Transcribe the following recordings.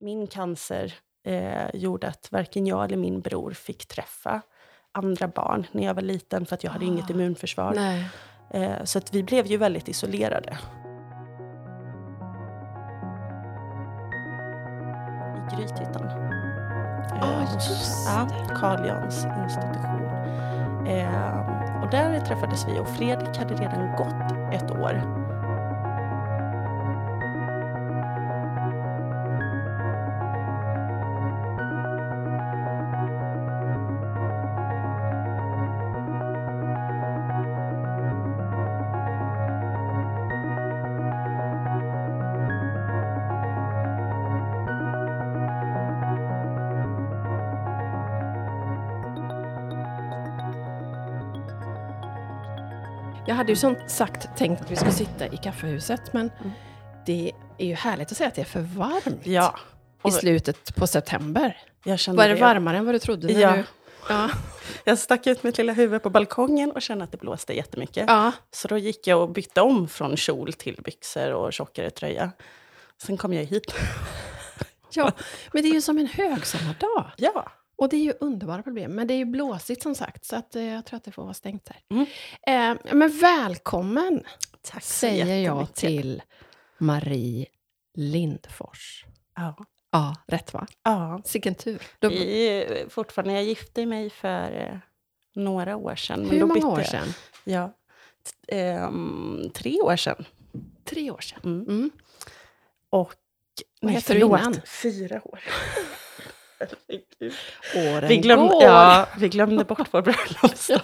min cancer eh, gjorde att varken jag eller min bror fick träffa andra barn när jag var liten för att jag hade Ah. inget immunförsvar. Eh, så att vi blev ju väldigt isolerade. I Grythyttan. Eh, Ah, hos- ja, Carl Jans institution. Eh, och där träffades vi och Fredrik hade redan gått ett år. Hade ju som sagt tänkt att vi skulle sitta i kaffehuset, men Mm. det är ju härligt att säga att det är för varmt Ja, i slutet på september. jag Var det varmare än vad du trodde? När Ja. Du, ja. Jag stack ut mitt lilla huvud på balkongen och kände att det blåste jättemycket. ja. Så då gick jag och bytte om från kjol till byxor och tjockare tröja. Sen kom jag hit. Ja, men det är ju som en högsommardag. Ja, Och det är ju underbara problem. Men det är ju blåsigt som sagt, så att, eh, jag tror att det får vara stängt här. Mm. Eh, men välkommen, tack så säger jag till Marie Lindfors. Ja. Ja, rätt va? ja. Vilken tur. Då, Vi är fortfarande, jag gifte mig för eh, några år sedan. hur många år jag- sedan? Ja, ehm, tre år sedan. Tre år sedan. Mm. Mm. Och... Vad nej, hette du innan? Fyra år. Åren Vi glömde, går. ja, vi glömde bort vår bröllopsdag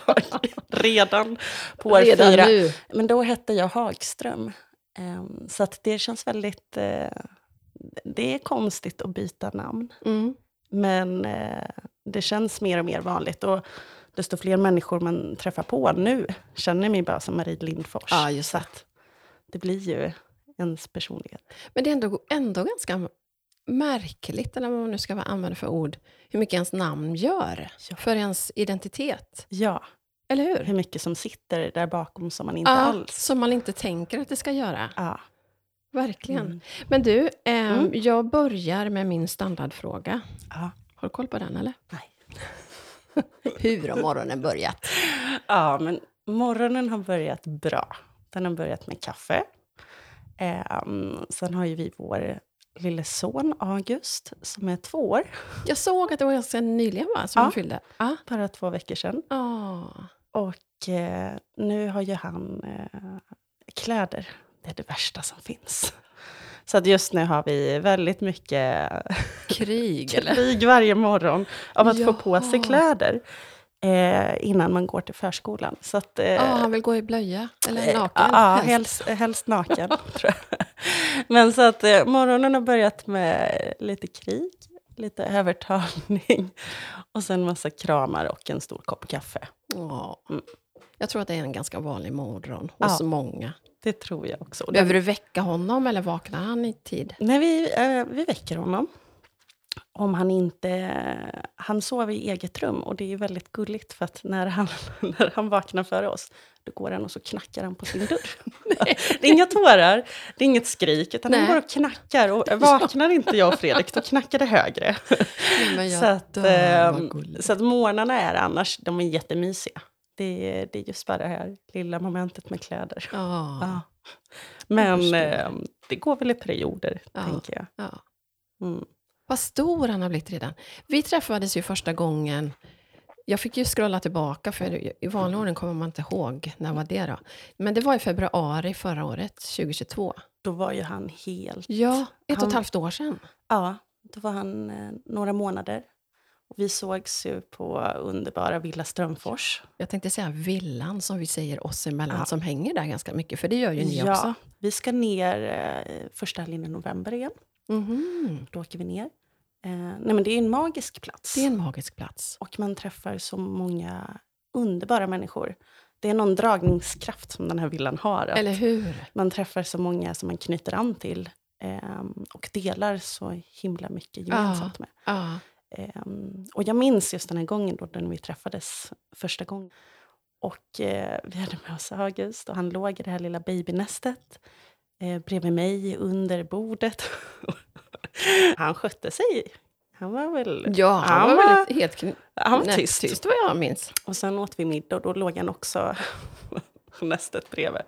redan på år Redan fyra. nu. Men då hette jag Hagström. Ehm, så att det känns väldigt... eh, det är konstigt att byta namn. Mm. Men eh, det känns mer och mer vanligt. Och desto fler människor man träffar på nu känner mig bara som Marie Lindfors. Ja, just så det. att det blir ju ens personlighet. Men det är ändå, ändå ganska märkligt, eller vad man nu ska använda för ord, hur mycket ens namn gör Ja. för ens identitet. Ja, Eller hur? hur mycket som sitter där bakom som man inte ja, alls... Som man inte tänker att det ska göra. Ja. Verkligen. Mm. Men du, ehm, Mm. jag börjar med min standardfråga. Ja. Har du koll på den eller? Nej. Hur har morgonen börjat? ja, men morgonen har börjat bra. Den har börjat med kaffe. Ehm, sen har ju vi vår lille son August som är två år. Jag såg att det var ganska nyligen va, som Ja. han fyllde. Ja. Bara två veckor sedan. Ah. Och eh, nu har ju han eh, kläder. Det är det värsta som finns. Så att just nu har vi väldigt mycket Krig krig varje morgon av att få på sig kläder eh, innan man går till förskolan. Så att, eh, Ja, han vill gå i blöja eller eh, naken. Ja, helst. helst, helst naken. tror jag. Men så att eh, morgonen har börjat med lite krig, lite övertalning och sen massa kramar och en stor kopp kaffe. Ja. Mm. Jag tror att det är en ganska vanlig morgon hos Ja. många. Det tror jag också. Behöver du väcka honom eller vaknar han i tid? Nej, vi, eh, vi väcker honom. Om han inte... Han sover i eget rum och det är väldigt gulligt för att när han, när han vaknar före oss, då går han och så knackar han på sin dörr. det är inga tårar, det är inget skrik, utan Nej. han går och knackar. Och vaknar inte jag och Fredrik, då knackar det högre. jag så, att, dör, ehm, så att morgnarna är annars, de är jättemysiga. Det är, det är just bara det här lilla momentet med kläder. Ja. Ja. Men förstår. eh, det går väl i perioder, Ja. tänker jag. Ja. Mm. Vad stor han har blivit redan. Vi träffades ju första gången. Jag fick ju scrolla tillbaka, för i vanlig ordning kommer man inte ihåg. När var det då? Men det var i februari förra året, 2022. Då var ju han helt... Ja, ett och Han- ett halvt år sedan. Ja, då var han eh, några månader. Och vi sågs ju på underbara Villa Strömfors. Jag tänkte säga villan, som vi säger oss emellan, Ja. som hänger där ganska mycket. För det gör ju ni ja, också. vi ska ner eh, första helgen i november igen. Mhm. Då åker vi ner. Eh, nej, men det är en magisk plats. Det är en magisk plats. Och man träffar så många underbara människor. Det är någon dragningskraft som den här villan har. Eller hur? Man träffar så många som man knyter an till. ehm, och delar så himla mycket gemensamt med. Ja. Ehm, och jag minns just den här gången då när vi träffades första gången. Och eh, vi hade med oss August och han låg i det här lilla babynästet eh, bredvid mig under bordet. Han skötte sig. Han var väl... Ja, han, Han var, var- helt Han var tyst. tyst vad jag minns. Och sen åt vi middag och då låg han också nästet bredvid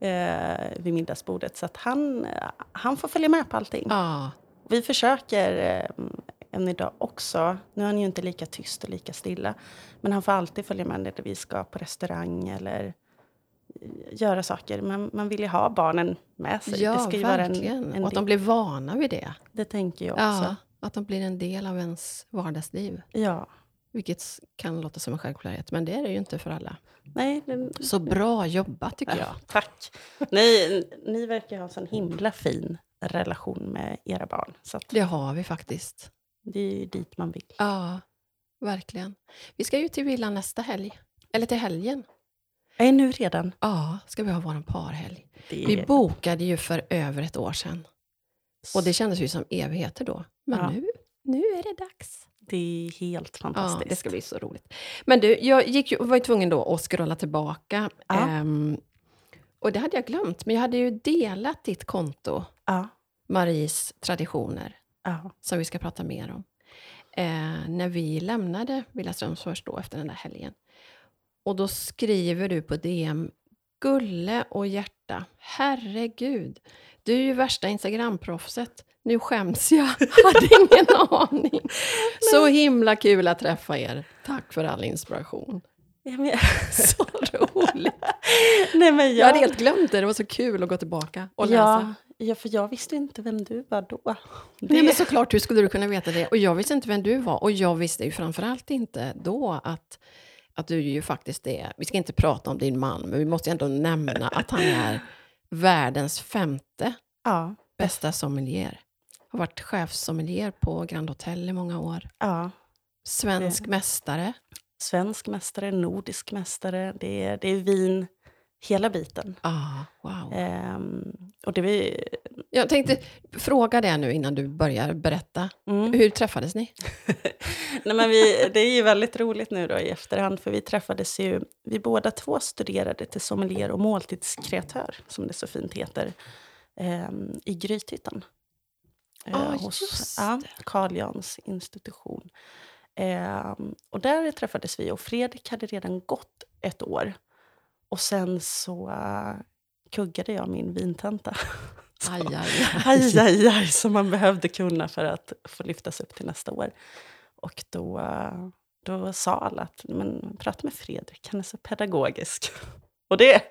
eh, vid middagsbordet. Så att han, han får följa med på allting. Ja, Vi försöker eh, än idag också. Nu är han ju inte lika tyst och lika stilla. Men han får alltid följa med när vi ska på restaurang eller eh, göra saker. Man, man vill ju ha barnen med sig. ja det ska ju vara en, verkligen. en och att de blir vana vid det. Det tänker jag också. Ja, att de blir en del av ens vardagsliv. Ja. Vilket kan låta som en självklarhet, men det är det ju inte för alla. Nej, det, Så bra jobbat tycker jag. Ja, tack. Ni, ni verkar ha en sån himla fin relation med era barn. Så att Det har vi faktiskt. det är ju dit man vill. Ja, verkligen. Vi ska ju till villan nästa helg. Eller till helgen. Är nu redan? Ja, ska vi ha vår parhelg. Det Vi bokade ju för över ett år sedan. Och det kändes ju som evigheter då. Men Ja. nu, nu är det dags. det är helt Ja, fantastiskt. det ska bli så roligt. Men du, jag gick ju, var ju tvungen då att scrolla tillbaka. Ja. Ehm, och det hade jag glömt, men jag hade ju delat ditt konto, Ja, Maries traditioner, ja, som vi ska prata mer om. Eh, när vi lämnade Villa Strömsfors då efter den där helgen. Och då skriver du på DM, Gulle och hjärta, herregud, du är ju värsta Instagramproffset. Nu skäms jag, hade ingen aning. Så himla kul att träffa er. Tack för all inspiration. ja men, Så roligt. Nej, men Jag jag, hade helt glömt det, det var så kul att gå tillbaka och läsa. ja, ja, för jag visste inte vem du var då. Det, Nej men såklart, hur skulle du kunna veta det? Och jag visste inte vem du var. Och jag visste ju framförallt inte då att, att du ju faktiskt är... Vi ska inte prata om din man, men vi måste ändå nämna att han är världens femte ja, bästa sommelier. Har varit chefssommelier på Grand Hotel i många år. ja. Svensk mästare. Svensk mästare, nordisk mästare. Det är, det är vin, hela biten. Ah, wow. Ehm, och det vi, Jag tänkte fråga det nu innan du börjar berätta. mm. Hur träffades ni? Nej, men vi, det är ju väldigt roligt nu då i efterhand, för vi träffades ju, vi båda två studerade till sommelier och måltidskreatör, som det så fint heter, ehm, i Grythyttan. Eh, Ah, hos just ja. Carl Jans institution. Ehm, och där träffades vi och Fredrik hade redan gått ett år. Och sen så uh, kuggade jag min vintenta. Så- Aj, aj, aj. aj, aj, som man behövde kunna för att få lyftas upp till nästa år. Och då, eh, då sa alla att men, prata med Fredrik, han är så pedagogisk. Och det,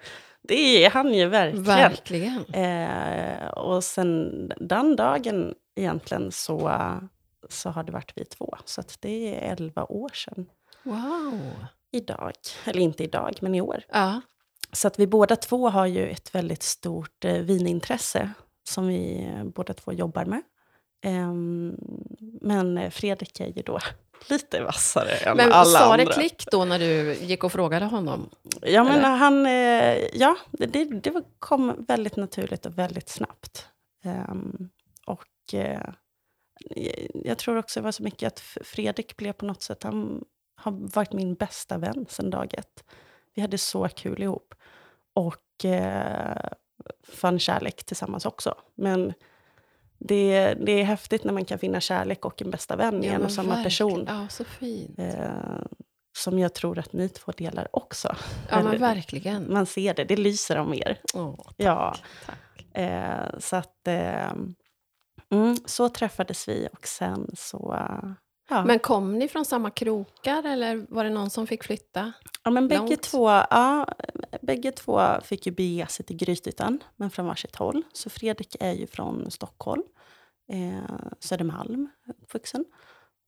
det är han ju verkligen. Verkligen. Eh, och sen den dagen egentligen så, eh, så har det varit vi två. Så det är elva år sedan Wow. Idag. Eller inte idag, men i år. Ja. Så att vi båda två har ju ett väldigt stort eh, vinintresse som vi eh, båda två jobbar med. Ehm, men Fredrik är ju då lite vassare än Men alla sa andra. det klick då när du gick och frågade honom? Ja, men eller? han, eh, ja, det, det, kom väldigt naturligt och väldigt snabbt. Ehm, och jag tror också det var så mycket att Fredrik blev på något sätt, han har varit min bästa vän sedan dag ett. Vi hade så kul ihop. Och eh, fann kärlek tillsammans också. Men det, det är häftigt när man kan finna kärlek och en bästa vän i en och samma verkligen. person. Ja, så fint. Eh, som jag tror att ni två delar också. Ja, men verkligen. Man ser det, det lyser om er. Åh, tack, Ja, tack. eh, så att... Eh, mm, så träffades vi och sen så... eh, ja. Men kom ni från samma krokar eller var det någon som fick flytta? ja, men bägge, två, ja, bägge två fick ju bege sig till Grythyttan, men från varsitt håll. Så Fredrik är ju från Stockholm, eh, Södermalm, uppvuxen.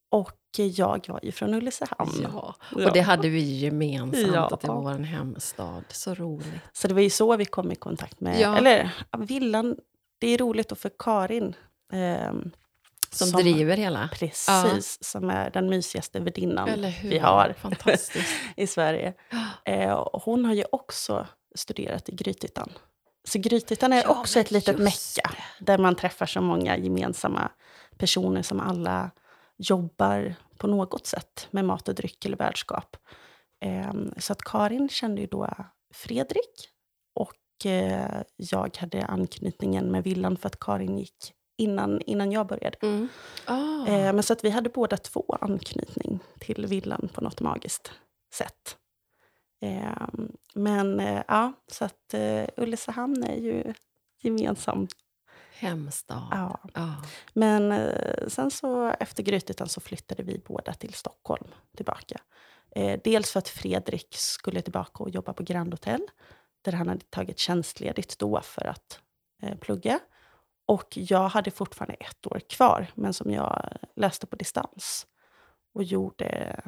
Och jag var ju från Ulricehamn. Ja, och det hade vi gemensamt, Ja. att det var vår hemstad. Så roligt. Så det var ju så vi kom i kontakt med... Ja. Eller, villan, det är roligt att för Karin, ehm, Som, driver hela. Precis, som är den mysigaste värdinnan vi har i Sverige. Eh, hon har ju också studerat i Grythyttan. Så Grythyttan är Ja, också ett litet mecka där man träffar så många gemensamma personer som alla jobbar på något sätt med mat och dryck eller värdskap. Eh, så att Karin kände ju då Fredrik och eh, jag hade anknytningen med villan för att Karin gick innan, innan jag började. Mm. Ah. Eh, men så att vi hade båda två anknytning till villan på något magiskt sätt. Eh, men eh, ja, så att eh, Ulricehamn är ju gemensam. Hemstad. Ja. Ah. Men eh, sen så efter Grythyttan så flyttade vi båda till Stockholm tillbaka. Eh, dels för att Fredrik skulle tillbaka och jobba på Grand Hotel där han hade tagit tjänstledigt då för att plugga. Och jag hade fortfarande ett år kvar, men som jag läste på distans. Och gjorde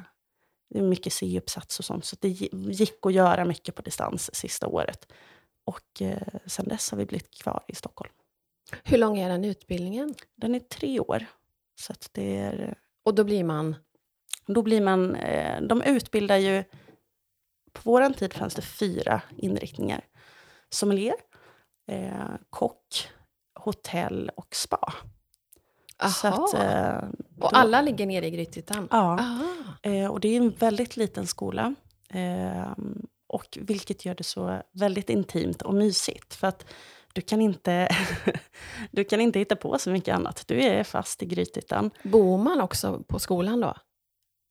mycket C-uppsats och sånt, så det gick att göra mycket på distans sista året. Och eh, sen dess har vi blivit kvar i Stockholm. Hur lång är den utbildningen? Den är tre år. Så det är, Och då blir man? då blir man... Eh, de utbildar ju... På vår tid fanns det fyra inriktningar. Sommelier, eh, kock, hotell och spa. Att, eh, då- och alla ligger nere i Grythyttan? Ja. Eh, och det är en väldigt liten skola. Eh, och vilket gör det så väldigt intimt och mysigt. För att du kan inte, du kan inte hitta på så mycket annat. Du är fast i Grythyttan. Bor man också på skolan då?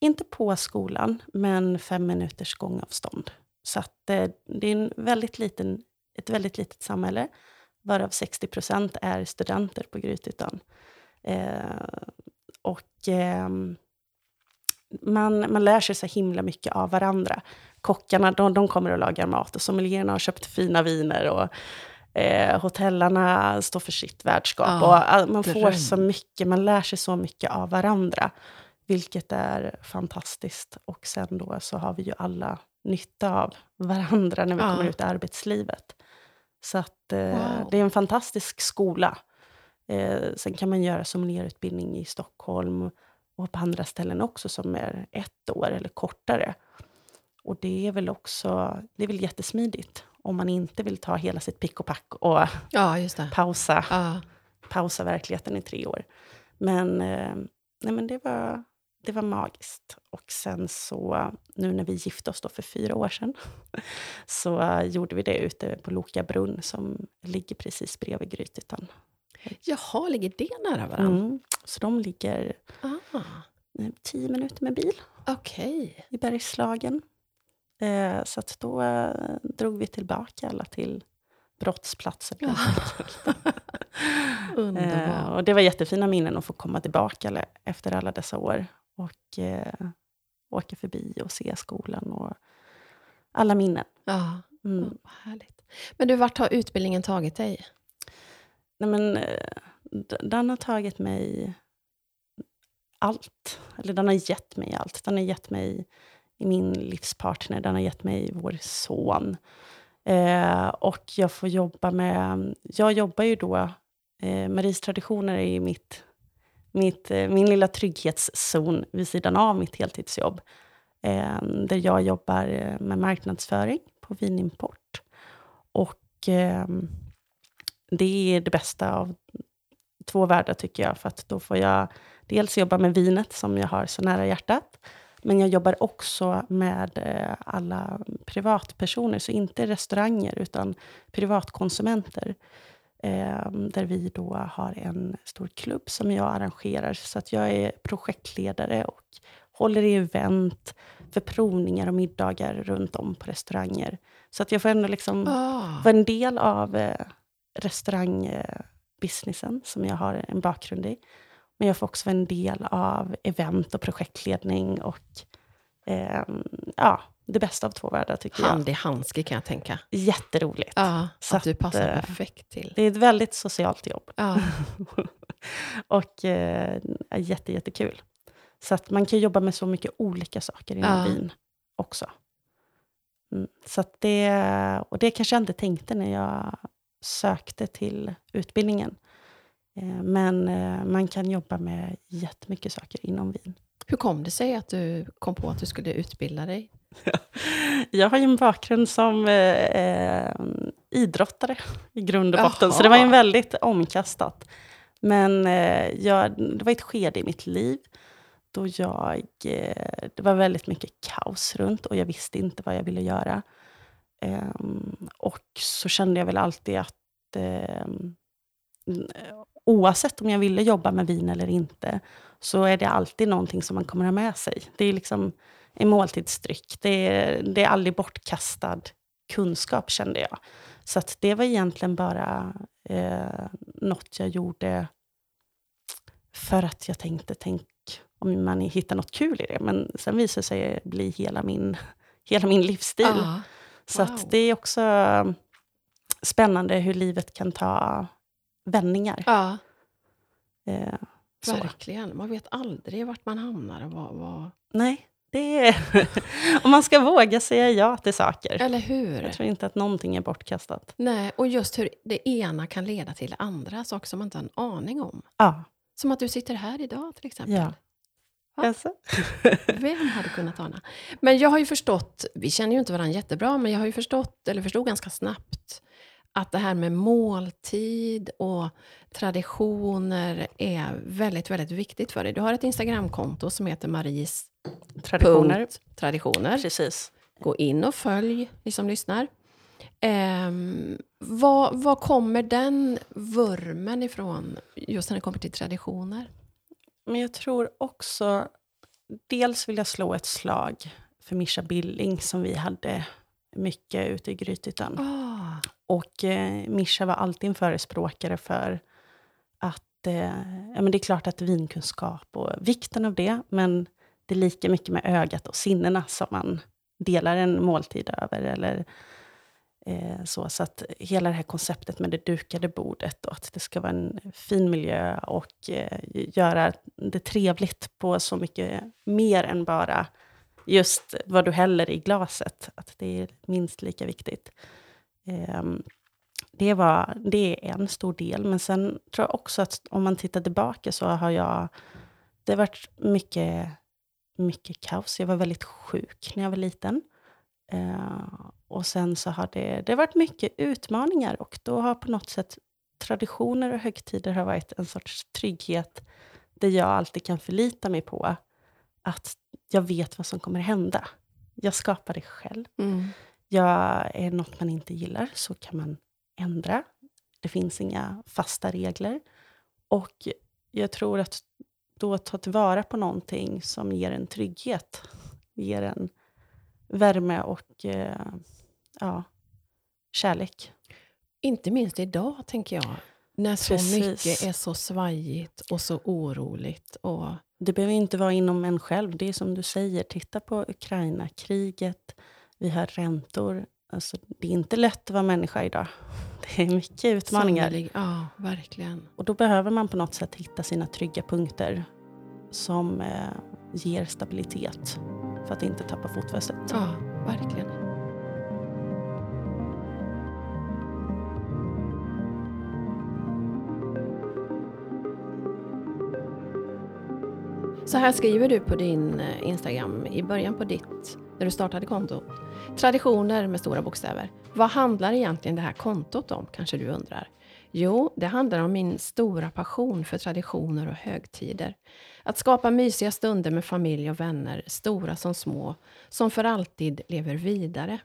Inte på skolan, men fem minuters gångavstånd. Så att, eh, det är en väldigt liten, ett väldigt litet samhälle, varav 60 procent är studenter på Grythyttan. Eh, och ehm, man, man lär sig så himla mycket av varandra. Kockarna de, de kommer och lagar mat och sommelierna har köpt fina viner. och eh, Hotellarna står för sitt värdskap. Ja, och, all- man får så mycket, man lär sig så mycket av varandra. Vilket är fantastiskt. Och sen då så har vi ju alla nytta av varandra när vi Ja. kommer ut i arbetslivet. Så att eh, Wow. det är en fantastisk skola. Eh, sen kan man göra sommelierutbildning i Stockholm och på andra ställen också som är ett år eller kortare. Och det är väl också det är väl jättesmidigt om man inte vill ta hela sitt pick och pack och Ja, pausa, Ja. pausa verkligheten i tre år. Men, eh, nej men det, var, det var magiskt. Och sen så, nu när vi gifte oss då för fyra år sedan, så eh, gjorde vi det ute på Loka brunn som ligger precis bredvid Grythyttan. Jaha, ligger det nära varandra? Mm. Så de ligger Ah, eh, tio minuter med bil Okej. i Bergslagen. Eh, så att då eh, drog vi tillbaka alla till brottsplatsen. Ja. Eh, Underbart. och det var jättefina minnen att få komma tillbaka eller- efter alla dessa år. Och eh, åka förbi och se skolan och alla minnen. Ja, Mm. vad härligt. Men du, vart har utbildningen tagit dig? Nej, men, den har tagit mig allt. Eller den har gett mig allt. Den har gett mig min livspartner, den har gett mig vår son. Eh, och jag får jobba med... Jag jobbar ju då... Eh, Maries traditioner är ju mitt, mitt, eh, min lilla trygghetszon vid sidan av mitt heltidsjobb. Eh, där jag jobbar eh, med marknadsföring på vinimport. Och eh, det är det bästa av två världar tycker jag. För att då får jag dels jobba med vinet som jag har så nära hjärtat. Men jag jobbar också med eh, alla privatpersoner, så inte restauranger utan privatkonsumenter. Eh, där vi då har en stor klubb som jag arrangerar. Så att jag är projektledare och håller i event för provningar och middagar runt om på restauranger. Så att jag får ändå liksom Ah, vara en del av eh, restaurangbusinessen som jag har en bakgrund i. Men jag får också vara en del av event och projektledning och ehm, ja, det bästa av två världar tycker hand i handske kan jag tänka. jag. Jätteroligt. Ja, Så att du att, passar eh, perfekt till. Det är ett väldigt socialt jobb Ja, och eh, jätte, jättekul. Så att man kan jobba med så mycket olika saker inom Ja. vin också. Mm. Så att det, och det kanske jag inte tänkte när jag sökte till utbildningen. Eh, Men eh, man kan jobba med jättemycket saker inom vin. Hur kom det sig att du kom på att du skulle utbilda dig? Jag har ju en bakgrund som eh, eh, idrottare i grund och botten, så Jaha. det var ju väldigt omkastat. Men eh, jag, det var ett skede i mitt liv då jag, eh, det var väldigt mycket kaos runt och jag visste inte vad jag ville göra. Ehm, och så kände jag väl alltid att ehm, oavsett om jag ville jobba med vin eller inte, så är det alltid någonting som man kommer ha med sig. Det är liksom en måltidsdryck. Det är, det är aldrig bortkastad kunskap, kände jag. Så det var egentligen bara eh, något jag gjorde för att jag tänkte, tänk om man hittar något kul i det. Men sen visade det sig bli hela min, hela min livsstil. Så Wow. att det är också um, spännande hur livet kan ta vändningar. ja, Eh, verkligen. Man vet aldrig vart man hamnar. Och vad, vad... Nej, det är... om man ska våga säga ja till saker. Eller hur? Jag tror inte att någonting är bortkastat. Nej, och just hur det ena kan leda till andra saker som man inte har en aning om. Ja. Som att du sitter här idag till exempel. ja. Alltså. Vem hade kunnat ana? Men jag har ju förstått, vi känner ju inte varandra jättebra, men jag har ju förstått, eller förstod ganska snabbt, att det här med måltid och traditioner är väldigt, väldigt viktigt för dig. Du har ett Instagramkonto som heter Maries Traditioner. traditioner. Precis. Gå in och följ, ni som lyssnar. Um, vad, vad kommer den vurmen ifrån, just när det kommer till traditioner? Men jag tror också... Dels vill jag slå ett slag för Mischa Billing som vi hade mycket ute i Grythyttan. Ah, och eh, Mischa var alltid en förespråkare för att... Eh, ja, men det är klart att vinkunskap och vikten av det, men det är lika mycket med ögat och sinnena som man delar en måltid över. Eller, eh, så, så att hela det här konceptet med det dukade bordet och att det ska vara en fin miljö och eh, göra det trevligt på så mycket mer än bara just vad du häller i glaset. Att det är minst lika viktigt. Ehm, det, var, det är en stor del. Men sen tror jag också att om man tittar tillbaka så har jag... Det har varit mycket, mycket kaos. Jag var väldigt sjuk när jag var liten. Eh, och sen så har det, det har varit mycket utmaningar och då har på något sätt traditioner och högtider har varit en sorts trygghet där jag alltid kan förlita mig på att jag vet vad som kommer hända. Jag skapar det själv. mm. Ja, är något man inte gillar så kan man ändra. Det finns inga fasta regler. Och jag tror att då ta tillvara på någonting som ger en trygghet, ger en värme och eh, ja, kärlek. Inte minst idag, tänker jag. När så Precis. mycket är så svajigt och så oroligt. Och, Det behöver inte vara inom en själv. Det är som du säger, titta på Ukraina-kriget. Vi har räntor. Alltså, det är inte lätt att vara människa idag. Det är mycket utmaningar. sannerligen- Ja, verkligen. Och då behöver man på något sätt hitta sina trygga punkter som eh, ger stabilitet för att inte tappa fotfästet. Ja, verkligen. Så här skriver du på din eh, Instagram i början på ditt, när du startade kontot. Traditioner med stora bokstäver. Vad handlar egentligen det här kontot om, kanske du undrar? Jo, det handlar om min stora passion för traditioner och högtider. Att skapa mysiga stunder med familj och vänner, stora som små, som för alltid lever vidare.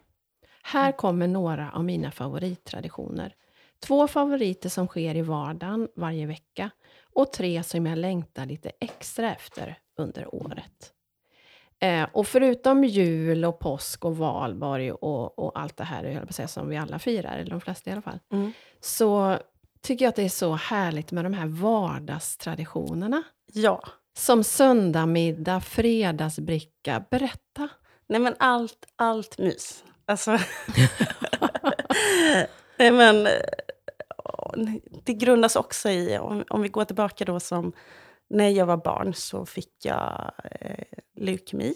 Här kommer några av mina favorittraditioner. Två favoriter som sker i vardagen varje vecka och tre som jag längtar lite extra efter under året. Eh, och förutom jul och påsk och valborg och, och allt det här, jag på säga, som vi alla firar, eller de flesta i alla fall, Mm. så tycker jag att det är så härligt med de här vardagstraditionerna. Ja. Som söndagmiddag, fredagsbricka. Berätta. Nej men allt, allt mys. Alltså... Nej men... eh, Det grundas också i, om, om vi går tillbaka då som... När jag var barn så fick jag eh, leukemi.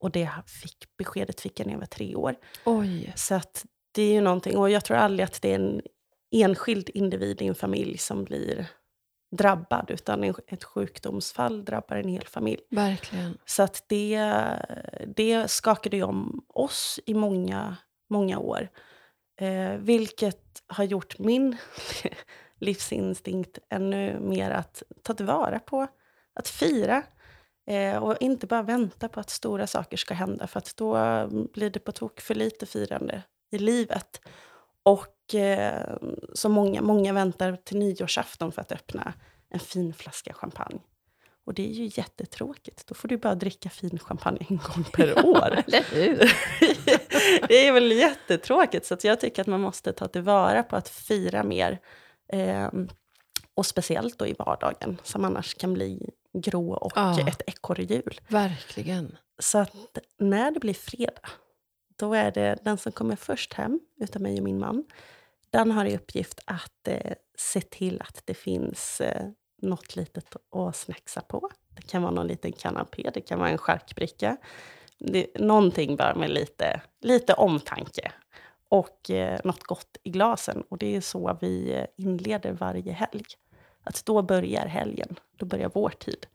Och det fick, beskedet fick jag när jag var tre år. Oj. Så att det är ju någonting, och jag tror aldrig att det är en enskild individ i en familj som blir drabbad, utan ett sjukdomsfall drabbar en hel familj. Verkligen. Så att det, det skakade ju om oss i många, många år. Eh, vilket har gjort min livsinstinkt ännu mer att ta tillvara på, att fira. Eh, och inte bara vänta på att stora saker ska hända, för att då blir det på tok för lite firande i livet. Och eh, så många, många väntar till nyårsafton för att öppna en fin flaska champagne. Och det är ju jättetråkigt. Då får du bara dricka fin champagne en gång per år. Eller hur? det är väl jättetråkigt. Så jag tycker att man måste ta tillvara på att fira mer. Eh, och speciellt då i vardagen, som annars kan bli grå och Ja. ett ekorrhjul. Verkligen. Så att när det blir fredag, då är det den som kommer först hem, utav mig och min man, den har i uppgift att eh, se till att det finns eh, något litet att snacksa på. Det kan vara någon liten kanapé, det kan vara en charkbricka. Det, någonting bara med lite, lite omtanke. Och eh, något gott i glasen. Och det är så vi eh, inleder varje helg. Att då börjar helgen, då börjar vår tid.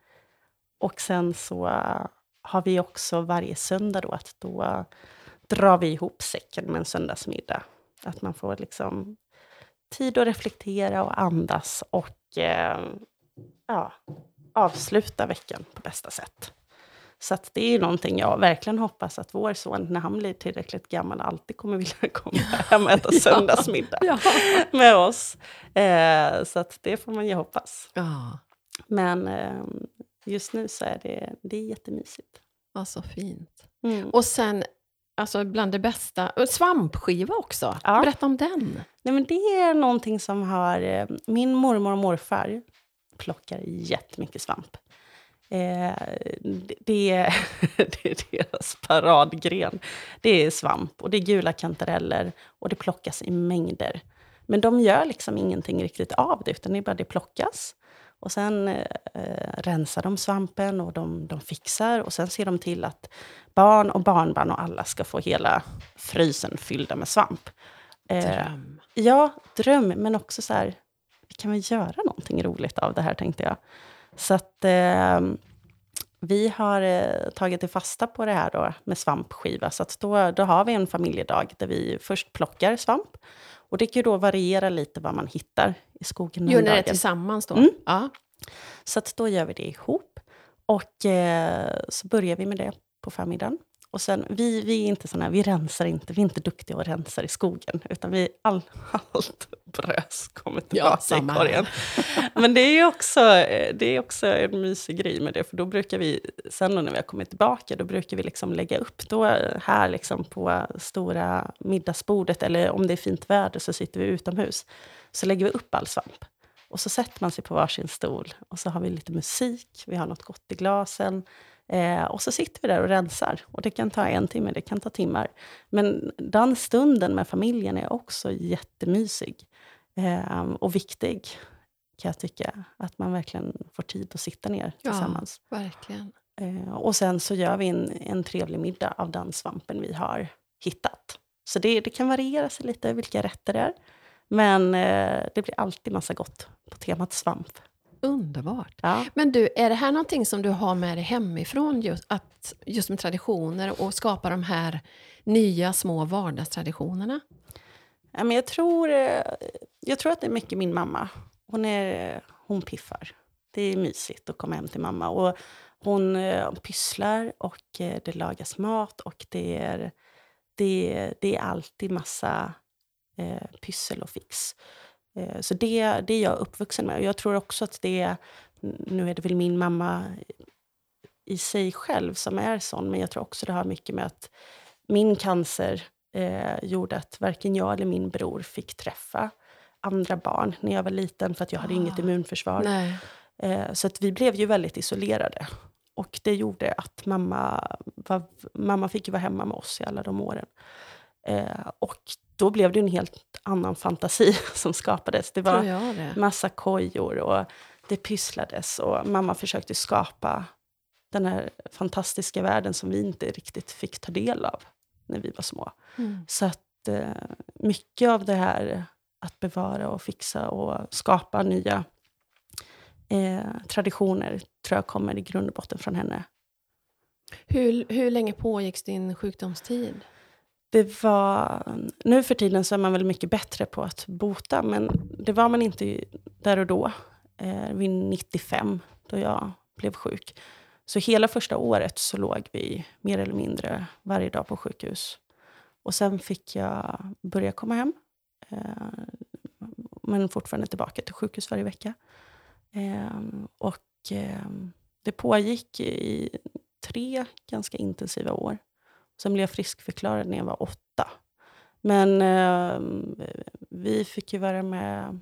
Och sen så eh, har vi också varje söndag då att då drar vi ihop säcken med en söndagsmiddag. Att man får liksom tid att reflektera och andas och eh, ja, avsluta veckan på bästa sätt. Så att det är ju någonting jag verkligen hoppas att vår son, när han blir tillräckligt gammal, alltid kommer vilja komma hem och äta Ja. söndagsmiddag Ja. med oss. Eh, så att det får man ju hoppas. ja, Men eh, just nu så är det, det är jättemysigt. vad så fint. Mm. Och sen, alltså bland det bästa, svampskiva också. Ja. Berätta om den. Nej, men det är någonting som har... eh, Min mormor och morfar plockar jättemycket svamp. Eh, det, det, är, det är deras paradgren. Det är svamp och det är gula kantareller och det plockas i mängder. Men de gör liksom ingenting riktigt av det, utan det är bara det plockas. Och sen eh, rensar de svampen och de, de fixar och sen ser de till att barn och barnbarn och alla ska få hela frysen fyllda med svamp. Eh, Dröm. Ja, dröm, men också så här, vi kan väl göra någonting roligt av det här, tänkte jag. Så att eh, vi har eh, tagit det fasta på det här då med svampskiva. Så att då, då har vi en familjedag där vi först plockar svamp. Och det kan ju då variera lite vad man hittar i skogen. Gör ni det tillsammans då? Mm. Ja. Så att då gör vi det ihop. Och eh, så börjar vi med det på förmiddagen. Och sen, vi, vi är inte såna vi rensar inte, vi är inte duktiga och rensar i skogen. Utan vi, all, allt brös kommer tillbaka i samma här. korgen. Men det är också, eh, det är också en mysig grej med det. För då brukar vi, sen när vi har kommit tillbaka, då brukar vi liksom lägga upp då här liksom på stora middagsbordet. Eller om det är fint väder så sitter vi utomhus. Så lägger vi upp all svamp. Och så sätter man sig på varsin stol och så har vi lite musik, vi har något gott i glasen. Eh, och så sitter vi där och rensar. Och det kan ta en timme, det kan ta timmar. Men den stunden med familjen är också jättemysig. Eh, och viktig, kan jag tycka. Att man verkligen får tid att sitta ner tillsammans. Verkligen. Eh, och sen så gör vi en, en trevlig middag av den svampen vi har hittat. Så det, det kan variera sig lite vilka rätter det är. Men eh, det blir alltid massa gott på temat svamp. Underbart. Ja. Men du, är det här någonting som du har med dig hemifrån, just, att, just med traditioner och skapa de här nya små vardagstraditionerna? Ja, men jag, tror, eh, jag tror att det är mycket min mamma. Hon, är, hon piffar. Det är mysigt att komma hem till mamma. Och hon eh, pysslar och eh, det lagas mat och det är, det, det är alltid massa eh, pyssel och fix. Eh, så det, det är jag uppvuxen med. Och jag tror också att det nu är det väl min mamma i sig själv som är sån, men jag tror också det har mycket med att min cancer eh, gjorde att varken jag eller min bror fick träffa andra barn när jag var liten, för att jag hade inget Ah. immunförsvar. Nej. Eh, så att vi blev ju väldigt isolerade. Och det gjorde att mamma, var, mamma fick vara hemma med oss i alla de åren. Eh, och då blev det en helt annan fantasi som skapades. Det var det. massa kojor och det pysslades och mamma försökte skapa den här fantastiska världen som vi inte riktigt fick ta del av när vi var små. Mm. Så att eh, mycket av det här att bevara och fixa och skapa nya eh, traditioner tror jag kommer i grund och botten från henne. Hur, hur länge pågick din sjukdomstid? Det var, nu för tiden så är man väl mycket bättre på att bota, men det var man inte där och då. Eh, vid 95, då jag blev sjuk. Så hela första året så låg vi mer eller mindre varje dag på sjukhus. Och sen fick jag börja komma hem. Eh, men fortfarande tillbaka till sjukhus varje vecka. Eh, och eh, det pågick i tre ganska intensiva år. Sen blev jag friskförklarad när jag var åtta. Men eh, vi fick ju vara med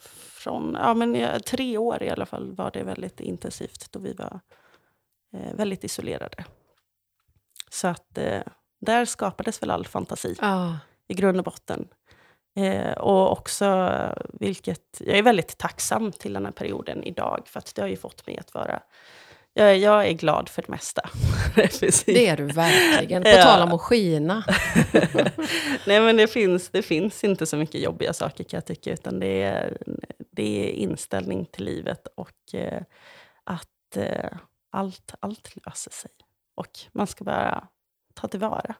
från ja, men, tre år i alla fall var det väldigt intensivt då vi var eh, väldigt isolerade. Så att eh, där skapades väl all fantasi Ah. i grund och botten. Eh, och också, vilket jag är väldigt tacksam till den här perioden idag, för att det har ju fått mig att vara... Jag, jag är glad för det mesta. Det är du verkligen. På Ja. tal om att skina. Nej, men det finns, det finns inte så mycket jobbiga saker kan jag tycka, utan det är, det är inställning till livet och eh, att eh, allt, allt löser sig. Och man ska bara ta tillvara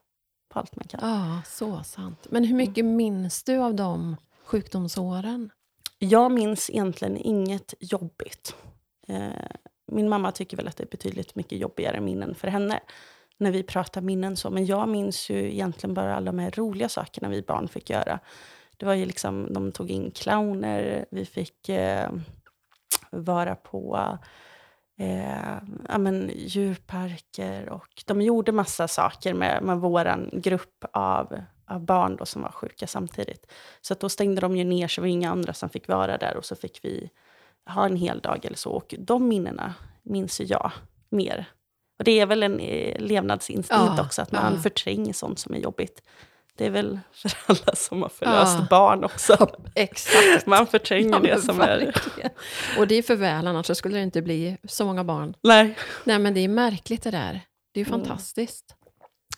på allt man kan. Ja, så sant. Men hur mycket minns du av de sjukdomsåren? Jag minns egentligen inget jobbigt. Eh, min mamma tycker väl att det är betydligt mycket jobbigare minnen för henne när vi pratar minnen. så. Men jag minns ju egentligen bara alla de här roliga sakerna vi barn fick göra. Det var ju liksom, de tog in clowner, vi fick eh, vara på eh, ja, men, djurparker och de gjorde massa saker med, med vår grupp av, av barn då, som var sjuka samtidigt. Så att då stängde de ju ner så det var inga andra som fick vara där och så fick vi ha en hel dag eller så. Och de minnena minns ju jag mer. Och det är väl en eh, levnadsinstinkt Ja, också, att man ja. förtränger sånt som är jobbigt. Det är väl för alla som har förlöst Ja. barn också. Exakt. Man förtränger det som är... verkligen. Och det är för väl, annars så skulle det inte bli så många barn. Nej. Nej, men det är märkligt det där. Det är ju Mm. fantastiskt.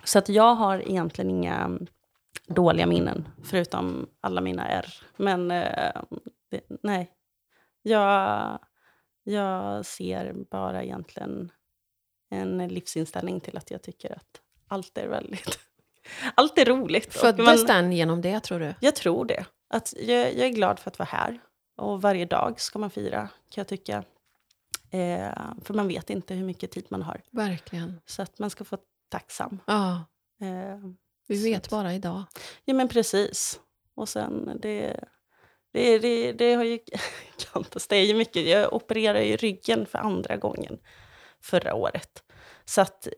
Så att jag har egentligen inga mm, dåliga minnen, förutom alla mina R. Men eh, det, nej, jag, jag ser bara egentligen en livsinställning till att jag tycker att allt är väldigt... allt är roligt. Föddes den genom det, tror du? Jag tror det. Att jag, jag är glad för att vara här. Och varje dag ska man fira, kan jag tycka. Eh, för man vet inte hur mycket tid man har. Verkligen. Så att man ska få tacksam. Ja, Eh, vi vet bara idag. Ja, men precis. Och sen, det, det, det, det har ju kantats. Det är ju mycket. Jag opererade ju ryggen för andra gången förra året. Så att,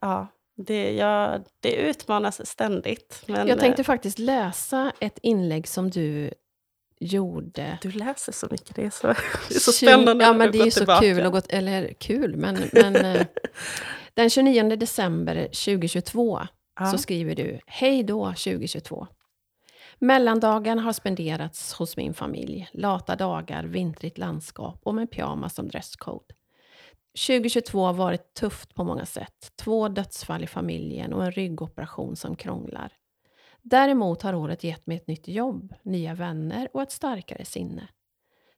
ja, det, jag, det utmanas ständigt. Men Jag tänkte faktiskt läsa ett inlägg som du gjorde. eh, du läser så mycket. Det är så, det är så spännande. Ja, men det är ju så tillbaka. kul. Och gått, eller kul, men, men eh, den 29 december 2022 Ja. så skriver du Hej då 2022. Mellandagen har spenderats hos min familj. Lata dagar, vintrigt landskap och med pyjamas som dresscode. 2022 har varit tufft på många sätt. Två dödsfall i familjen och en ryggoperation som krånglar. Däremot har året gett mig ett nytt jobb, nya vänner och ett starkare sinne.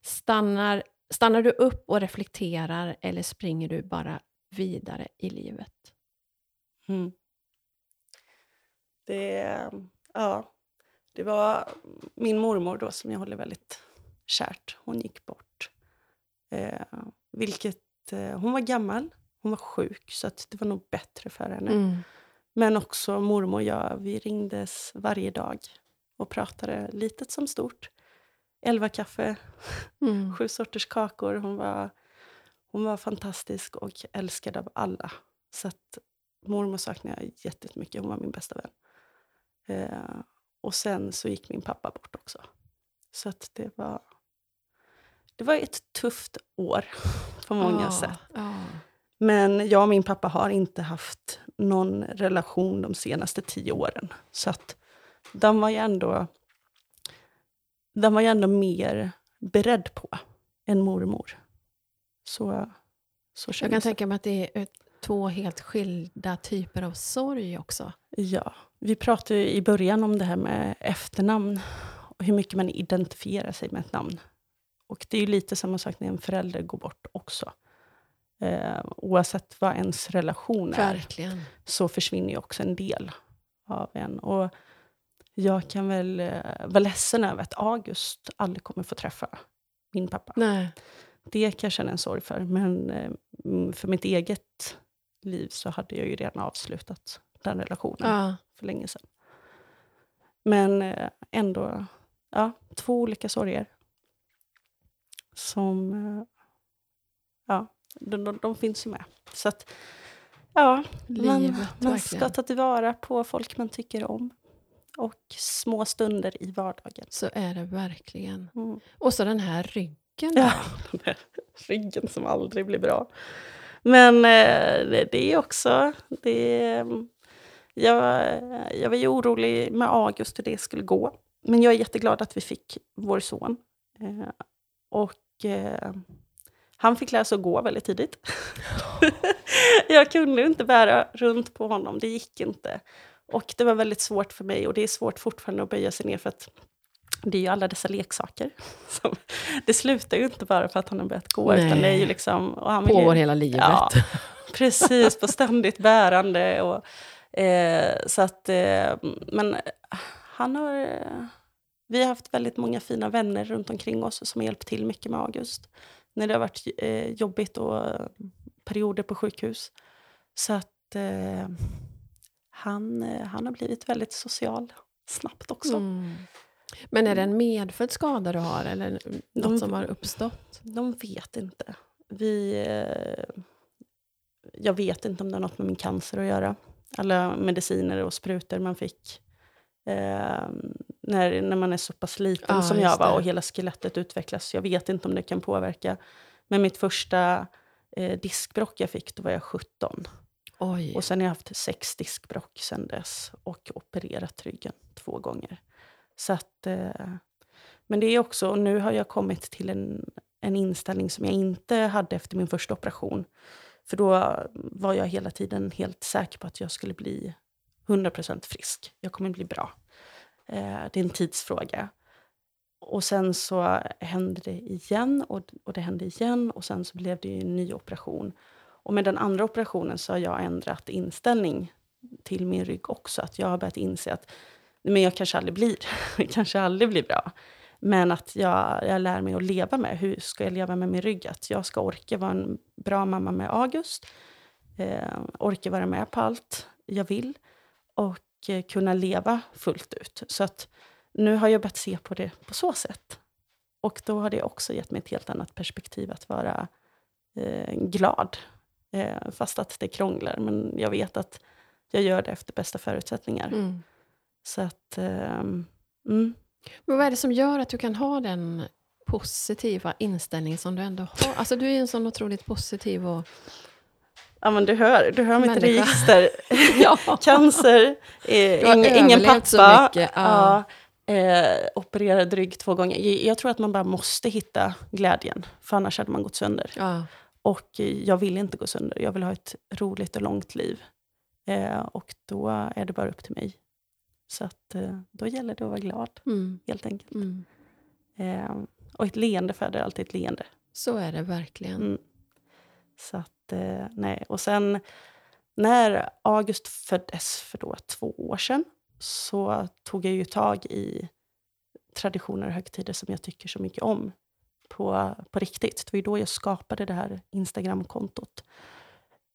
Stannar, stannar du upp och reflekterar eller springer du bara vidare i livet? Mm. Det, ja, det var min mormor då som jag håller väldigt kärt. Hon gick bort. Eh, vilket, eh, hon var gammal, hon var sjuk så att det var nog bättre för henne. Mm. Men också mormor och jag, vi ringdes varje dag och pratade litet som stort. Elva kaffe, Mm. sju sorters kakor. Hon var, hon var fantastisk och älskad av alla. Så att mormor saknar jag jättemycket. Hon var min bästa vän. Eh, och sen så gick min pappa bort också. Så att det var, det var ett tufft år på många Ja, sätt. ja. Men jag och min pappa har inte haft någon relation de senaste tio åren. Så att de var ju ändå, de var ju ändå mer beredd på än mormor. Så, så Jag kan tänka mig att det är två helt skilda typer av sorg också. Ja, vi pratade i början om det här med efternamn och hur mycket man identifierar sig med ett namn. Och det är ju lite samma sak när en förälder går bort också. Eh, oavsett vad ens relation är. Verkligen. så försvinner ju också en del av en. Och jag kan väl eh, vara ledsen över att August aldrig kommer få träffa min pappa. Nej. Det kan jag känna en sorg för. Men eh, mm, för mitt eget liv så hade jag ju redan avslutat den relationen Ja. för länge sedan. Men eh, ändå, ja, två olika sorger. Som, eh, ja, de, de, de finns ju med. Så att, ja, man, Livet, man ska ta tillvara på folk man tycker om. Och små stunder i vardagen. Så är det verkligen. Mm. Och så den här ryggen. Ja, den där ryggen som aldrig blir bra. Men eh, det, det är också... Det, jag, jag var ju orolig med August hur det skulle gå. Men jag är jätteglad att vi fick vår son. Eh, och eh, han fick lära sig att gå väldigt tidigt. jag kunde inte bära runt på honom, det gick inte. Och det var väldigt svårt för mig och det är svårt fortfarande att böja sig ner för att det är ju alla dessa leksaker. Som, det slutar ju inte bara för att han har börjat gå. Utan det är ju Nej. liksom, och han Pågår hela livet. Ja, precis, på ständigt bärande. Och, eh, så att, eh, men han har... Vi har haft väldigt många fina vänner runt omkring oss som har hjälpt till mycket med August. När det har varit eh, jobbigt och perioder på sjukhus. Så att eh, han, eh, han har blivit väldigt social snabbt också. Mm. Men är det en medfödd skada du har eller något De- som har uppstått? De vet inte. Vi, eh, jag vet inte om det har något med min cancer att göra. Alla mediciner och sprutor man fick eh, när, när man är så pass liten Ja, som jag var och hela skelettet utvecklas. Jag vet inte om det kan påverka. Men mitt första eh, diskbrock jag fick, då var jag 17. Oj. Och sen har jag haft sex diskbrock sen dess och opererat ryggen två gånger. Så att, eh, men det är också, och nu har jag kommit till en, en inställning som jag inte hade efter min första operation. För då var jag hela tiden helt säker på att jag skulle bli 100% frisk. Jag kommer bli bra. Eh, det är en tidsfråga. Och sen så hände det igen och, och det hände igen och sen så blev det ju en ny operation. Och med den andra operationen så har jag ändrat inställning till min rygg också. Att jag har börjat inse att men jag kanske aldrig blir, kanske aldrig blir bra. Men att jag, jag lär mig att leva med, hur ska jag leva med min rygg? Att jag ska orka vara en bra mamma med August. Eh, orka vara med på allt jag vill. Och eh, kunna leva fullt ut. Så att nu har jag börjat se på det på så sätt. Och då har det också gett mig ett helt annat perspektiv att vara eh, glad. Eh, fast att det krånglar. Men jag vet att jag gör det efter bästa förutsättningar. Mm. Så att... ehm, mm. Men vad är det som gör att du kan ha den positiva inställning som du ändå har? Alltså du är ju en sån otroligt positiv och... Ja, men du hör, du hör mitt register. Ja. Cancer, eh, ing, ingen pappa. ja. Ja, eh, opererad rygg två gånger. Jag, jag tror att man bara måste hitta glädjen, för annars hade man gått sönder. Ja. Och eh, jag vill inte gå sönder. Jag vill ha ett roligt och långt liv. Eh, och då är det bara upp till mig. Så att, eh, då gäller det att vara glad, Mm. helt enkelt. Mm. Eh, och ett leende föder alltid ett leende. Så är det verkligen. Mm. Så att, eh, nej. Och sen när August föddes för då två år sedan så tog jag ju tag i traditioner och högtider som jag tycker så mycket om på, på riktigt. Det var ju då jag skapade det här Instagramkontot.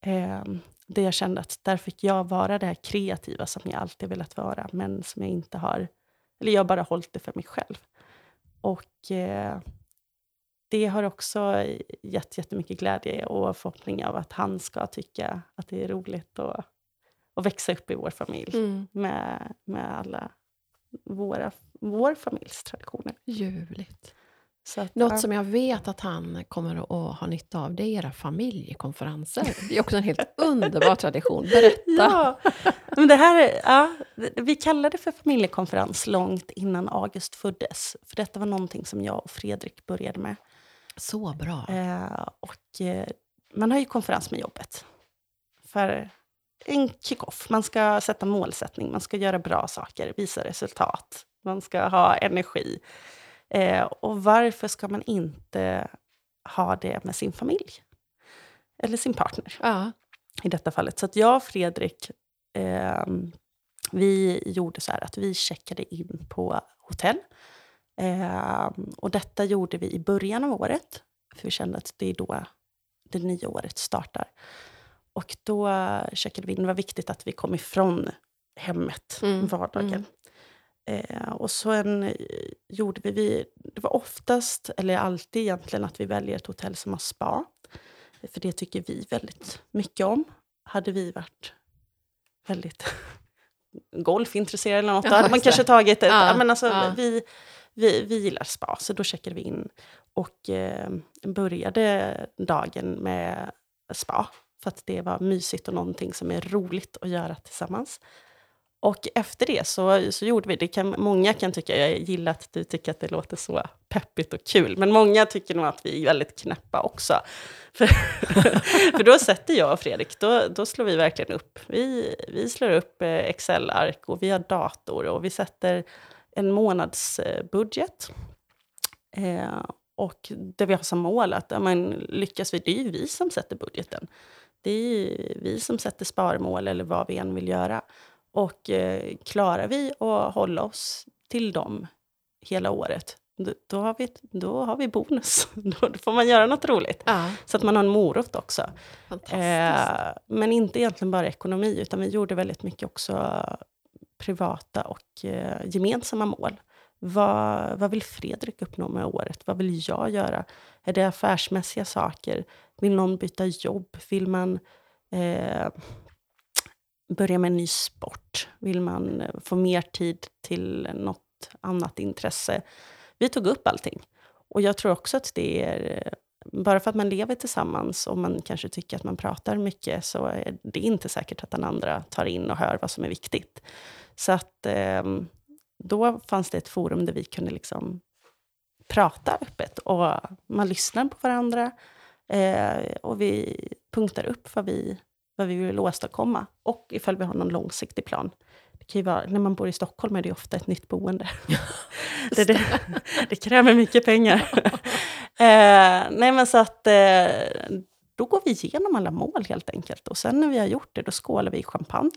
Eh, där jag kände att där fick jag vara det här kreativa som jag alltid velat vara men som jag inte har... Eller jag har bara hållit det för mig själv. Och eh, det har också gett jättemycket glädje och förhoppning av att han ska tycka att det är roligt att, att växa upp i vår familj Mm. med, med alla våra, vår familjs traditioner. Ljuvligt. Så att, Något ja. som jag vet att han kommer att ha nytta av, det är era familjekonferenser. Det är också en helt underbar tradition. Berätta! Ja, men det här, är- ja, vi kallade det för familjekonferens långt innan August föddes. För detta var någonting som jag och Fredrik började med. Så bra. Eh, och eh, man har ju konferens med jobbet. För en kick-off. Man ska sätta målsättning, man ska göra bra saker, visa resultat. Man ska ha energi. Eh, och varför ska man inte ha det med sin familj? Eller sin partner Ja. i detta fallet. Så jag och Fredrik, eh, vi gjorde så här att vi checkade in på hotell. Eh, och detta gjorde vi i början av året, för vi kände att det är då det nya året startar. Och då checkade vi in, det var viktigt att vi kom ifrån hemmet, Mm, vardagen. Eh, och sen eh, gjorde vi, vi, det var oftast, eller alltid egentligen, att vi väljer ett hotell som har spa. För det tycker vi väldigt mycket om. Hade vi varit väldigt golfintresserade eller något, Ja, hade man kanske tagit ett... Ja, men alltså, ja. vi, vi, vi gillar spa, så då checkade vi in och eh, började dagen med spa. För att det var mysigt och någonting som är roligt att göra tillsammans. Och efter det så, så gjorde vi, det kan, många kan tycka, jag gillar att du tycker att det låter så peppigt och kul, men många tycker nog att vi är väldigt knäppa också. För, för då sätter jag och Fredrik, då, då slår vi verkligen upp. Vi, vi slår upp eh, Excel-ark och vi har dator och vi sätter en månadsbudget. Eh, och det vi har som mål att ja, men, lyckas vi, det är ju vi som sätter budgeten. Det är ju vi som sätter sparmål eller vad vi än vill göra. Och eh, klarar vi att hålla oss till dem hela året, då, då, har, vi, då har vi bonus. Då får man göra något roligt. Ja, Så att man har en morot också. Eh, men inte egentligen bara ekonomi, utan vi gjorde väldigt mycket också privata och eh, gemensamma mål. Vad, vad vill Fredrik uppnå med året? Vad vill jag göra? Är det affärsmässiga saker? Vill någon byta jobb? Vill man eh, börja med en ny sport? Vill man eh, få mer tid till något annat intresse? Vi tog upp allting. Och jag tror också att det är... Eh, bara för att man lever tillsammans och man kanske tycker att man pratar mycket så är det inte säkert att den andra tar in och hör vad som är viktigt. Så att ehm, då fanns det ett forum där vi kunde liksom prata öppet och man lyssnar på varandra eh, och vi punktar upp vad vi, vad vi vill åstadkomma och ifall vi har någon långsiktig plan. Det kan ju vara, när man bor i Stockholm är det ofta ett nytt boende. det, det, det kräver mycket pengar. eh, nej men så att eh, då går vi igenom alla mål helt enkelt. Och sen när vi har gjort det, då skålar vi i champagne.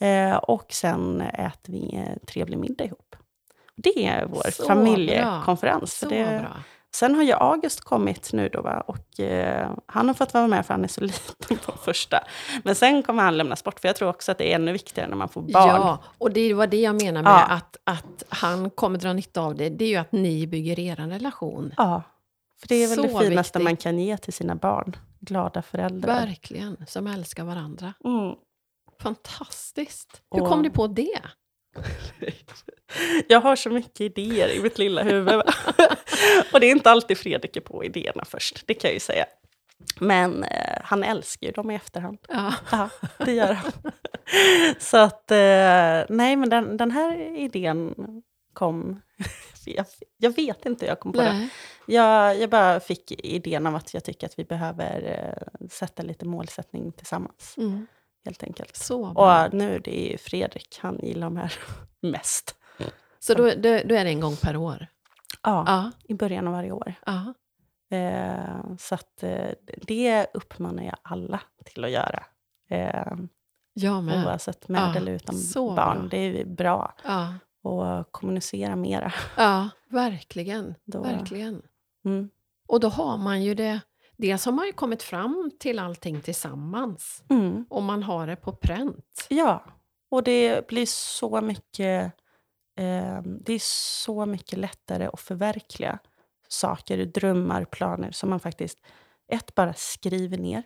Eh, och sen äter vi en trevlig middag ihop. Det är vår Så familjekonferens. Så För det, bra. Sen har ju August kommit nu då, va? och eh, han har fått vara med för han är så liten på första. Men sen kommer han lämnas bort, för jag tror också att det är ännu viktigare när man får barn. Ja, och det var det jag menar med Ja. att, att han kommer dra nytta av det. Det är ju att ni bygger er relation. Ja, för det är väl Så det finaste viktigt. man kan ge till sina barn. Glada föräldrar. Verkligen, som älskar varandra. Mm. Fantastiskt. Hur Och- kom ni på det? Jag har så mycket idéer i mitt lilla huvud. och det är inte alltid Fredrik är på idéerna först, det kan jag ju säga. Men eh, han älskar ju dem i efterhand. Ja. Ja, det gör han. Så att, eh, nej men den, den här idén kom... Jag, jag vet inte hur jag kom på den. Nej. Jag, jag bara fick idén av att jag tycker att vi behöver eh, sätta lite målsättning tillsammans, Mm. Helt enkelt. Så bra. Och nu, det är ju Fredrik, han gillar de här mest. Så då, då, då är det en gång per år? Ja, Ja. i början av varje år. ja. Eh, så att eh, det uppmanar jag alla till att göra. Eh, Jag med. oavsett med Ja, eller utan så barn. bra. Det är bra Ja. att kommunicera mera. ja, verkligen. Då- verkligen. Mm. Och då har man ju det... Dels har man ju kommit fram till allting tillsammans. Mm. Och man har det på pränt. Ja, och det blir så mycket... Eh, det är så mycket lättare att förverkliga saker, drömmar, planer som man faktiskt ett bara skriver ner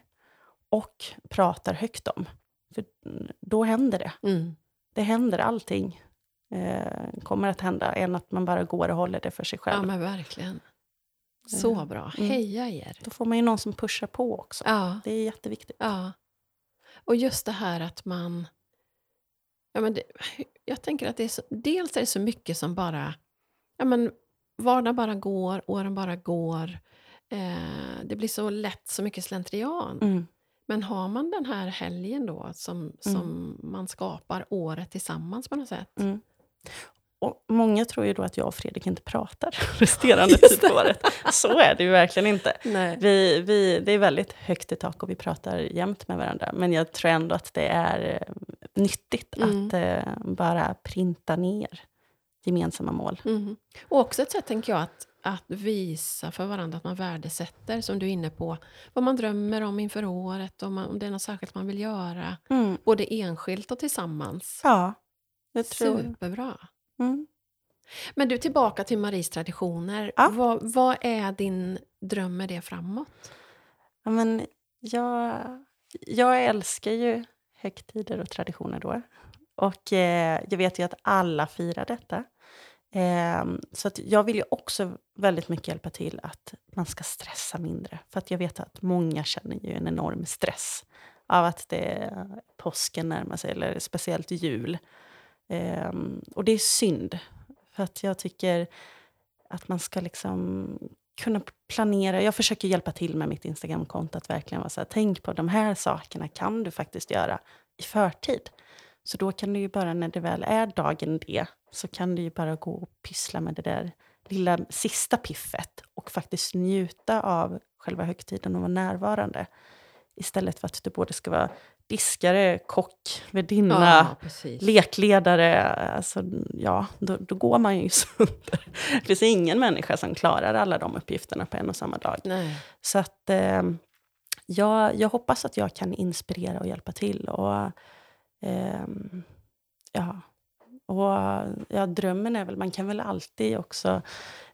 och pratar högt om. För då händer det. Mm. Det händer allting. Eh, kommer att hända än att man bara går och håller det för sig Ja, själv. men verkligen. Så Eh, bra. mm. Heja er. Då får man ju någon som pushar på också. Ja. Det är jätteviktigt. Ja. Och just det här att man... Ja, men det, jag tänker att det är så, dels är det så mycket som bara... Ja, men vardagen bara går, åren bara går. Eh, det blir så lätt så mycket slentrian. Mm. Men har man den här helgen då som, som man skapar året tillsammans på något sätt. Mm. Och många tror ju då att jag och Fredrik inte pratar resterande tid på året. Så är det ju verkligen inte. Nej. Vi, vi, det är väldigt högt i tak och vi pratar jämt med varandra. Men jag tror ändå att det är eh, nyttigt Mm. att eh, bara printa ner gemensamma mål. Mhm. Och också ett sätt, tänker jag, att, att visa för varandra att man värdesätter, som du är inne på, vad man drömmer om inför året, om, man, om det är något särskilt man vill göra, Mm. både enskilt och tillsammans. Ja, jag tror... Superbra. Mm. Men du, tillbaka till Maries traditioner. Ja. Vad, vad är din dröm med det framåt? Ja, men jag, jag älskar ju högtider och traditioner då. Och eh, jag vet ju att alla firar detta. Eh, så att jag vill ju också väldigt mycket hjälpa till att man ska stressa mindre. För att jag vet att många känner ju en enorm stress av att det påsken närmar sig, eller speciellt jul. Eh, och det är synd, för att jag tycker att man ska liksom kunna planera. Jag försöker hjälpa till med mitt Instagramkonto att verkligen vara så här, tänk på de här sakerna kan du faktiskt göra i förtid. Så då kan du ju bara när det väl är dagen det så kan du ju bara gå och pyssla med det där lilla sista piffet och faktiskt njuta av själva högtiden och vara närvarande. Istället för att du både ska vara diskare, kock, värdinna, Ja, lekledare. Alltså, ja, då, då går man ju sönder. Det finns ingen människa som klarar alla de uppgifterna på en och samma dag. Nej. Så att eh, jag, jag hoppas att jag kan inspirera och hjälpa till. Och, ehm, ja, och ja, drömmen är väl, man kan väl alltid också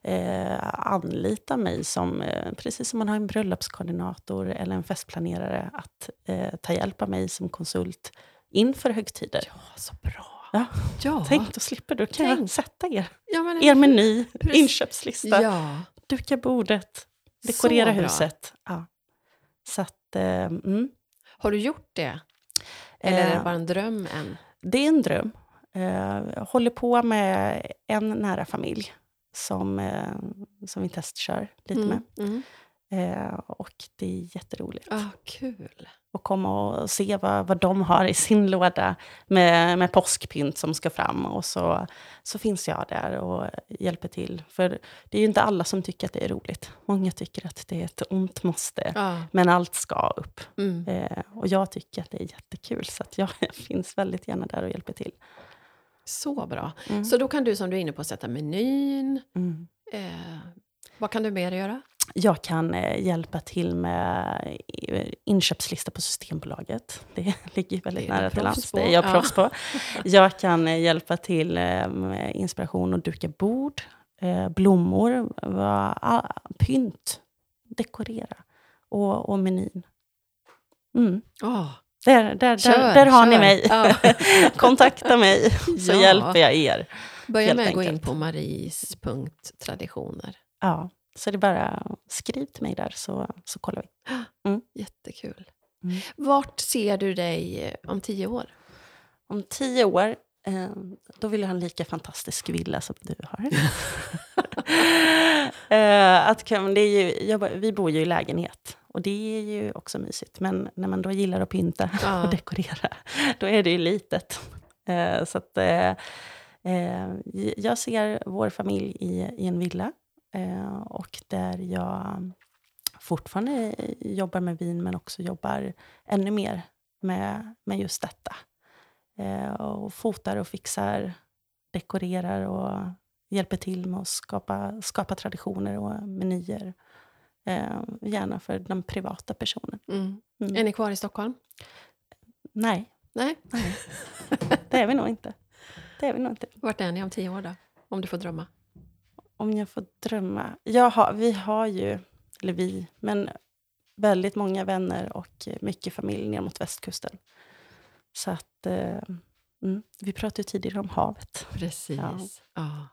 eh, anlita mig som, eh, precis som man har en bröllopskoordinator eller en festplanerare, att eh, ta hjälp av mig som konsult inför högtider. Ja, så bra. Ja. Ja. Tänk, då slipper du. Kan jag sätta er, ja, men, er meny, Precis. inköpslista, Ja, duka bordet, dekorera huset. Ja. Så att, eh, mm. Har du gjort det? Eller är det Eh, bara en dröm än? Det är en dröm. Eh, håller på med en nära familj som, eh, som vi testkör lite med. Mm. Eh, Och det är jätteroligt Ah, kul. att komma och se vad, vad de har i sin låda med, med påskpynt som ska fram. Och så, så finns jag där och hjälper till. För det är ju inte alla som tycker att det är roligt. Många tycker att det är ett ont måste. Ja. Men allt ska upp. Mm. Eh, och jag tycker att det är jättekul, så jag finns väldigt gärna där och hjälper till. Så bra. Mm. Så då kan du som du är inne på sätta menyn. Mm. Eh, vad kan du mer göra? Jag kan eh, hjälpa till med eh, inköpslista på Systembolaget. Det ligger ju väldigt Det nära till hands. Det är jag Ja. proffs på. Jag kan eh, hjälpa till eh, med inspiration och duka bord, eh, blommor, va, pynt, dekorera och, och menyn. Mm. Oh, Där, där, Kör, där, där har ni mig. Ja. Kontakta mig så Ja. hjälper jag er. Börja med att gå in på maris.traditioner. Ja, så det är bara skriv till mig där så, så kollar vi. Jättekul. Mm. Vart ser du dig eh, om tio år? Om tio år, eh, då vill jag ha en lika fantastisk villa som du har. eh, att, det är ju, jag, vi bor ju i lägenhet och det är ju också mysigt. Men när man då gillar att pynta Ja. och dekorera, då är det ju litet. Eh, så att, eh, eh, jag ser vår familj i, i en villa eh, och där jag fortfarande jobbar med vin men också jobbar ännu mer med, med just detta. Eh, och fotar och fixar, dekorerar och hjälper till med att skapa, skapa traditioner och menyer. Eh, gärna för den privata personen. Mm. Mm. Är ni kvar i Stockholm? Nej, Nej. nej. det är vi nog inte. Det är vi nog inte. Vart är ni om tio år då? Om du får drömma. Om jag får drömma. Jag har, vi har ju, eller vi, men väldigt många vänner och mycket familj ner mot västkusten. Så att, eh, mm, vi pratade ju tidigare om havet. Precis. Ja. Ja.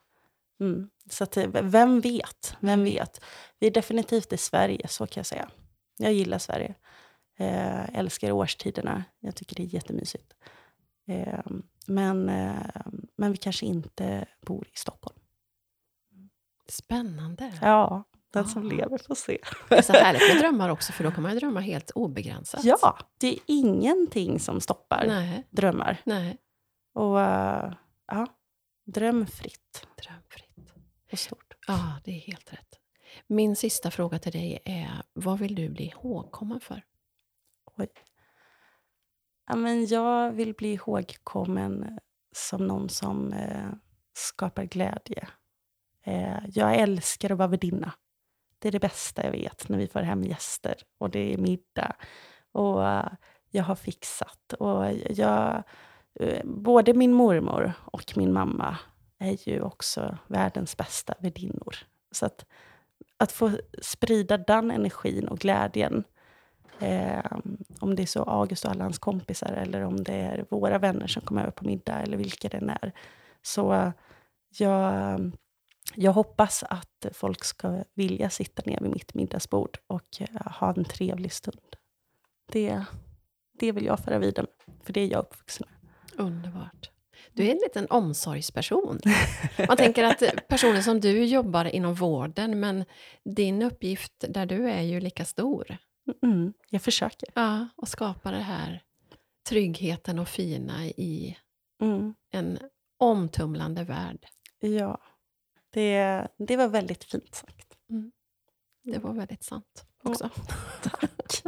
Mm. Så att, eh, vem vet? Vem vet? Vi är definitivt i Sverige, så kan jag säga. Jag gillar Sverige. Eh, älskar årstiderna. Jag tycker det är jättemysigt. Eh, men, eh, men vi kanske inte bor i Stockholm. Spännande. Ja, den som Ja. lever får se. Det är så härligt med drömmar också, för då kan man ju drömma helt obegränsat. Ja, det är ingenting som stoppar Nej, drömmar. nej. Och eh, ja, dröm fritt Drömfritt. Och stort. Ja, det är helt rätt. Min sista fråga till dig är, vad vill du bli ihågkommen för? Ja, men jag vill bli ihågkommen som någon som eh, skapar glädje. Eh, jag älskar att vara värdinna. Det är det bästa jag vet när vi får hem gäster och det är middag. Och eh, jag har fixat. Och jag, eh, både min mormor och min mamma är ju också världens bästa värdinnor. Så att, att få sprida den energin och glädjen Eh, om det är så August och alla hans kompisar eller om det är våra vänner som kommer över på middag eller vilka det är. Så jag, jag hoppas att folk ska vilja sitta ner vid mitt middagsbord och eh, ha en trevlig stund. Det, det vill jag föra vidare, för det är jag uppvuxen med. Underbart. Du är en liten omsorgsperson. Man tänker att personer som du jobbar inom vården, men din uppgift där du är ju lika stor. Mm, jag försöker. Ja, och skapa det här tryggheten och fina i mm. en omtumlande värld. Ja, det, det var väldigt fint sagt. Mm. Det var väldigt sant också. Ja, tack.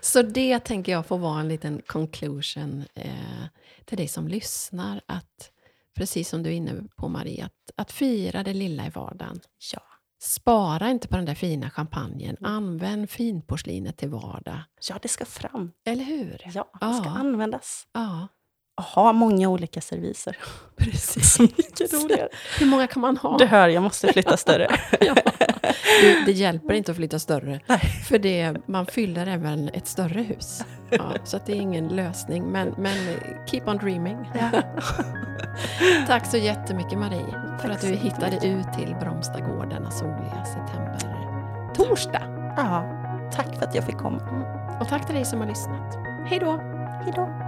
Så det tänker jag får vara en liten conclusion eh, till dig som lyssnar. Att, precis som du är inne på Marie, att, att fira det lilla i vardagen. Ja. Spara inte på den där fina champagnen. Använd finporslinet till vardag. Ja, det ska fram. Eller hur? Ja, det ska användas. Ja. Ha många olika serviser. Precis. Så mycket roligare. Hur många kan man ha? Du hör, jag måste flytta större. ja. det, det, hjälper inte att flytta större. Nej. För det, man fyller även ett större hus. Ja, så det är ingen lösning. Men, men keep on dreaming. Ja. Tack så jättemycket Marie för att du hittade ut till Bromstagård denna soliga september-torsdag. Ja, tack för att jag fick komma. Och tack till dig som har lyssnat. Hej då! Hej då!